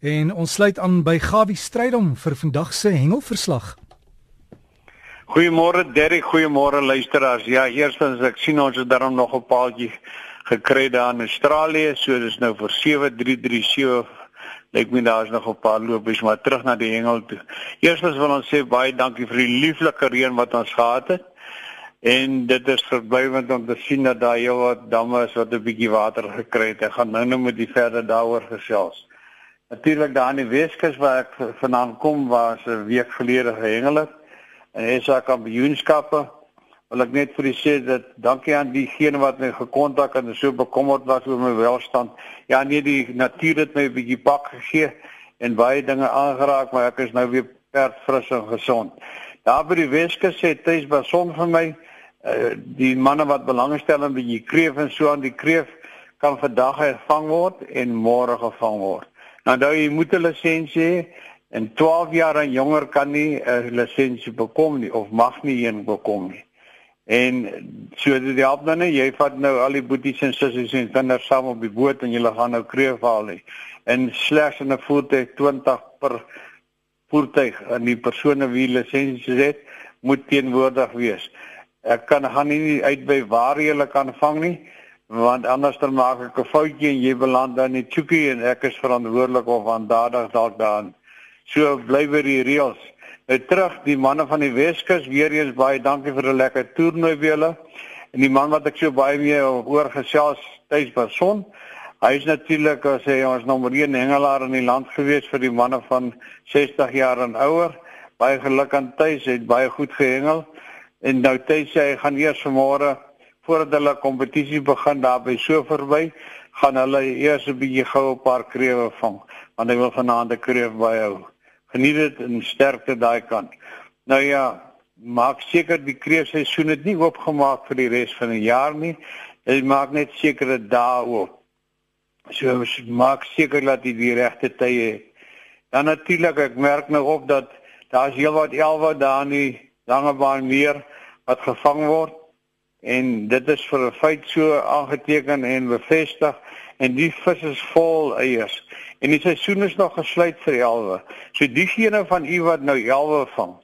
En ons sluit aan by Gawie Strydom vir vandag se hengelverslag. Goeiemôre Derry, goeiemôre luisteraars. Ja, eerstens ek sien ons het daarom nog 'n paaltjie gekry daar in Australië, so dis nou vir 7337. Lyk my daar's nog 'n paar lopies, maar terug na die hengel toe. Eerstens wil ons sê baie dankie vir die lieflike reën wat ons gehad het. En dit is verblywend om te sien dat daar wat damme is wat 'n bietjie water gekry het. Ek gaan nou net met die verder daaroor gesels. Natuurlik daar in die Weskus waar ek vanaand kom was 'n week gelede gehengel het en hy sa kampioenskappe wil ek net vir u sê dat dankie aan diegene wat my gekontak en so bekommerd was oor my welstand. Ja nee die natuur het my 'n bietjie pak gegee en baie dinge aangeraak maar ek is nou weer perd fris en gesond. Daar by die Weskus sê Thys Bason vir my uh, die manne wat belangstel in die kreef en so aan die kreef kan vandag gevang word en môre gevang word. Nou nou jy moet 'n lisensie hê en 12 jaar en jonger kan nie 'n lisensie bekom nie of mag nie een bekom nie. En so dit help dan nie jy vat nou al die boeties en sissies en kinders saam op die boot en julle gaan nou kreef haal nie. En slegs in 'n voertuig 20 per voertuig en die persone wie lisensie het moet teenwoordig wees. Ek kan gaan nie uit by waar jy hulle kan vang nie want anders dan maak ek 'n foutjie en jy beland dan in Chuki en ek is verantwoordelik of aandadig dalk daarin. So bly by die reëls. Nou terug die manne van die Weskus weer eens baie dankie vir 'n lekker toernooi vir julle. En die man wat ek so baie mee oor gesels tuis Bason. Hy is natuurlik as hy ons nommer 1 hengelaar in die land gewees vir die manne van 60 jaar en ouer. Baie geluk aan tuis, hy het baie goed gehengel. En nou tuis sê hy gaan eers vanmôre voordat hulle kompetisie begin daar by so verby, gaan hulle eers 'n bietjie gou 'n paar krewe vang, want hy wil vanaand 'n kreef byhou. Geniet dit en sterkte daai kant. Nou ja, maak seker die kreefseisoen het nie oopgemaak vir die res van die jaar nie. Dit maak net sekere dae oop. So maak seker dat jy die regte tye het. Dan natuurlik ek merk nou op dat daar's heelwat elwe daar in die Langebaan meer wat gevang word en dit is vir 'n feit so aangeteken en bevestig en die vis is vol eiers en die seisoen is nog gesluit vir elwe. So diegene van u wat nou elwe vang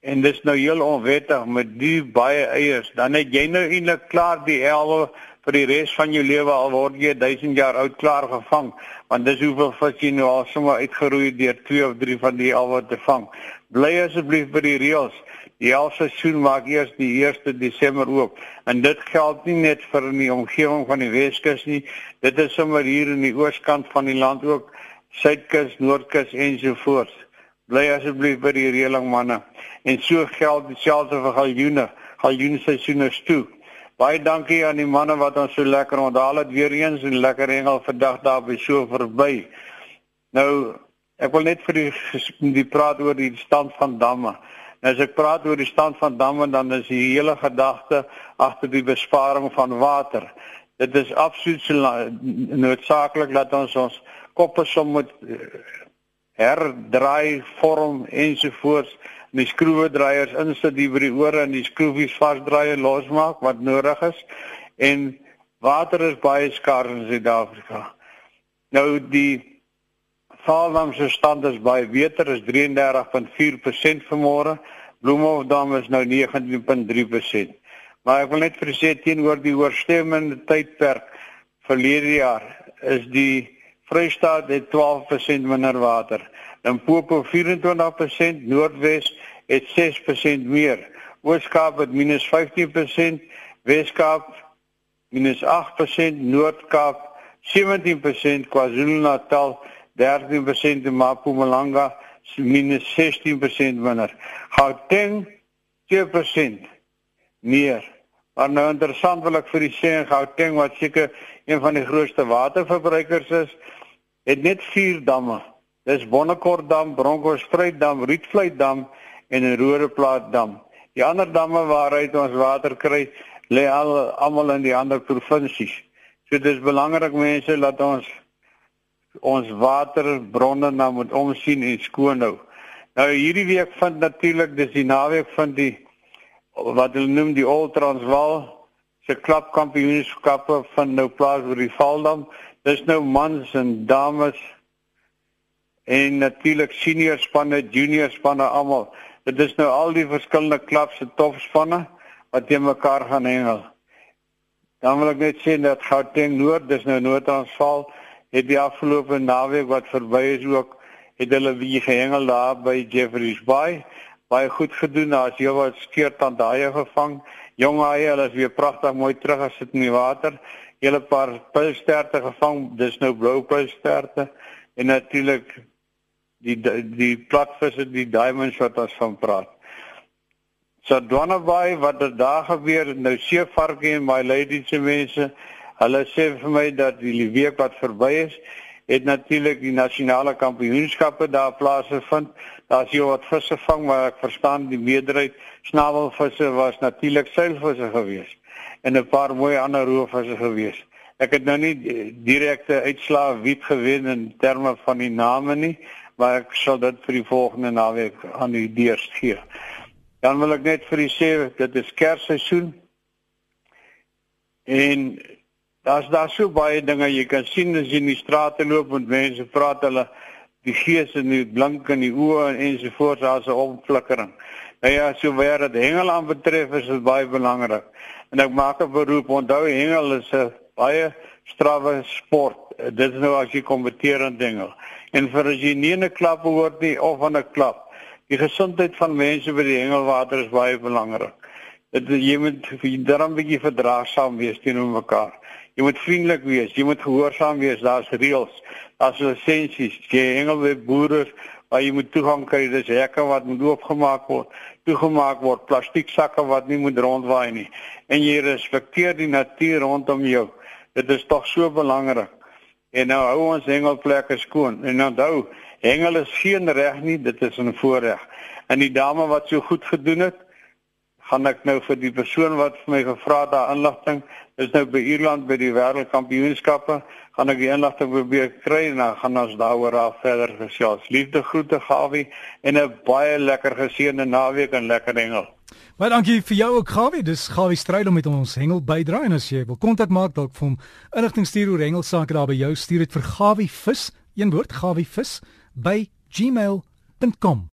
en dis nou heel onwettig met die baie eiers, dan het jy nou eintlik klaar die elwe vir die res van jou lewe al word jy 1000 jaar oud klaar gevang want dis hoeveel vis jy nou al sommer uitgeroei deur 2 of 3 van die elwe te vang. Bly asseblief by die reëls. Die seisoen maak eers die 1 Desember oop en dit geld nie net vir in die omgewing van die Weskus nie. Dit is sommer hier in die ooskant van die land ook, Suidkus, Noordkus ensovoorts. Bly asseblief by die reëling manne. En so geld dieselfde vir galjoene. Galjoene seisoen is toe. Baie dankie aan die manne wat ons so lekker onthaal het weer eens en lekker hengel vandag daar by so verby. Nou, ek wil net vir die die praat oor die stand van damme. As ek praat oor die stand van damme dan is die hele gedagte agter die besparing van water. Dit is absoluut so noodsaaklik dat ons ons koppe som moet eh, herdraai, vorm ensovoorts, die skroewedraaiers insit die by die ore en die skroefies vasdraai en losmaak wat nodig is. En water is baie skaars in Suid-Afrika. Nou die Vaalwam se stand is baie beter, is 33.4% vanmôre. Bloemhofdam is nou 19.3%. Maar ek wil net vir sê teenoor die oorstemmende tydperk verlede jaar is die Vrystaat het 12% minder water. Limpopo 24%, Noordwes het 6% meer. Ooskaap het -15%, Weskaap -8%, Noord-Kaap 17%, KwaZulu-Natal 13% en Mpumalanga minus 16% minder. Gauteng 2% meer. Maar nou interessant wil ek vir u sê Gauteng wat seker een van die grootste waterverbruikers is, het net 4 damme. Dis Bonnekortdam, Bronkhorstspruitdam, Rietvleitdam en 'n Rodeplaatdam. Die ander damme waaruit ons water kry, lê al almal in die ander provinsies. So dis belangrik mense dat ons ons waterbronne nou moet omsien en skoon hou. Nou hierdie week vind natuurlik dis die naweek van die wat hulle noem die Old Transvaal se klapkampioenskappe van nou plaas oor die Valdam. Dis nou mans en dames en natuurlik senior spanne, junior spanne almal. Dit is nou al die verskillende klubs se topspanne wat teen mekaar gaan hengel. Dan wil ek net sê dat Gauteng Noord, dis nou Noord-Transvaal, het die afgelope naweek wat verby is ook het hulle weer gehengel daar by Jeffreys Bay. Baie goed gedoen. Daar's heel wat skeurtand daai gevang. Jong haie, hulle is weer pragtig mooi terug as dit in die water. Hele paar pilsterte gevang. Dis nou blou pilsterte en natuurlik die die platvisse, die diamonds wat ons van praat. So Dwanabai wat er daar gebeur, nou seevarke en my lady se mense, hulle sê vir my dat die week wat verby is, het natuurlik die nasionale kampioenskappe daar plaasgevind. Daar's hier wat visse vang, maar ek verstaan die meerderheid snavelvisse was natuurlik seilvisse geweest en 'n paar mooi ander roofvisse geweest. Ek het nou nie direkte uitslae wie gewen in terme van die name nie, maar ek sal dit vir die volgende naweek aan u deurs gee. Dan wil ek net vir u sê dit is Kersseisoen. En Daar's daar so baie dinge jy kan sien as jy in die strate loop en mense praat hulle die gees en die blink in die oë en ensovoorts daar's 'n opflikkering. Nou ja, so waar dit hengel aan betref is dit baie belangrik. En ek maak 'n beroep onthou hengel is 'n baie strawwe sport. Dit is nou as jy kompeteer aan dinge. En vir as jy nie 'n klap hoort nie of aan 'n klap. Die gesondheid van mense by die hengelwater is baie belangrik. Dit jy moet jy daarom bietjie verdraagsaam wees teenoor mekaar. Jy moet vriendelik wees, jy moet gehoorsaam wees, daar's reëls, daar's lisensies. Jy hengel met boere waar jy moet toegang kry, dis hekke wat moet oopgemaak word, toegemaak word, plastiek sakke wat nie moet rondwaai nie. En jy respekteer die natuur rondom jou. Dit is tog so belangrik. En nou hou ons hengelplekke skoon. En onthou, hengel is geen reg nie, dit is 'n voorreg. En die dame wat so goed gedoen het, gaan ek nou vir die persoon wat vir my gevra het daar inligting is nou by Ierland by die wêreldkampioenskappe gaan ek die inligting probeer kry en dan gaan ons daaroor af verder gesels. Liefde groete Gawie en 'n baie lekker geseënde naweek en lekker hengel. Baie dankie vir jou ook Gawie. Dis Gawie stryd om met ons hengel bydra en as jy wil kontak maak dalk vir hom inligting stuur oor hengelsake daar by jou stuur dit vir Gawie vis, een woord Gawie vis by gmail.com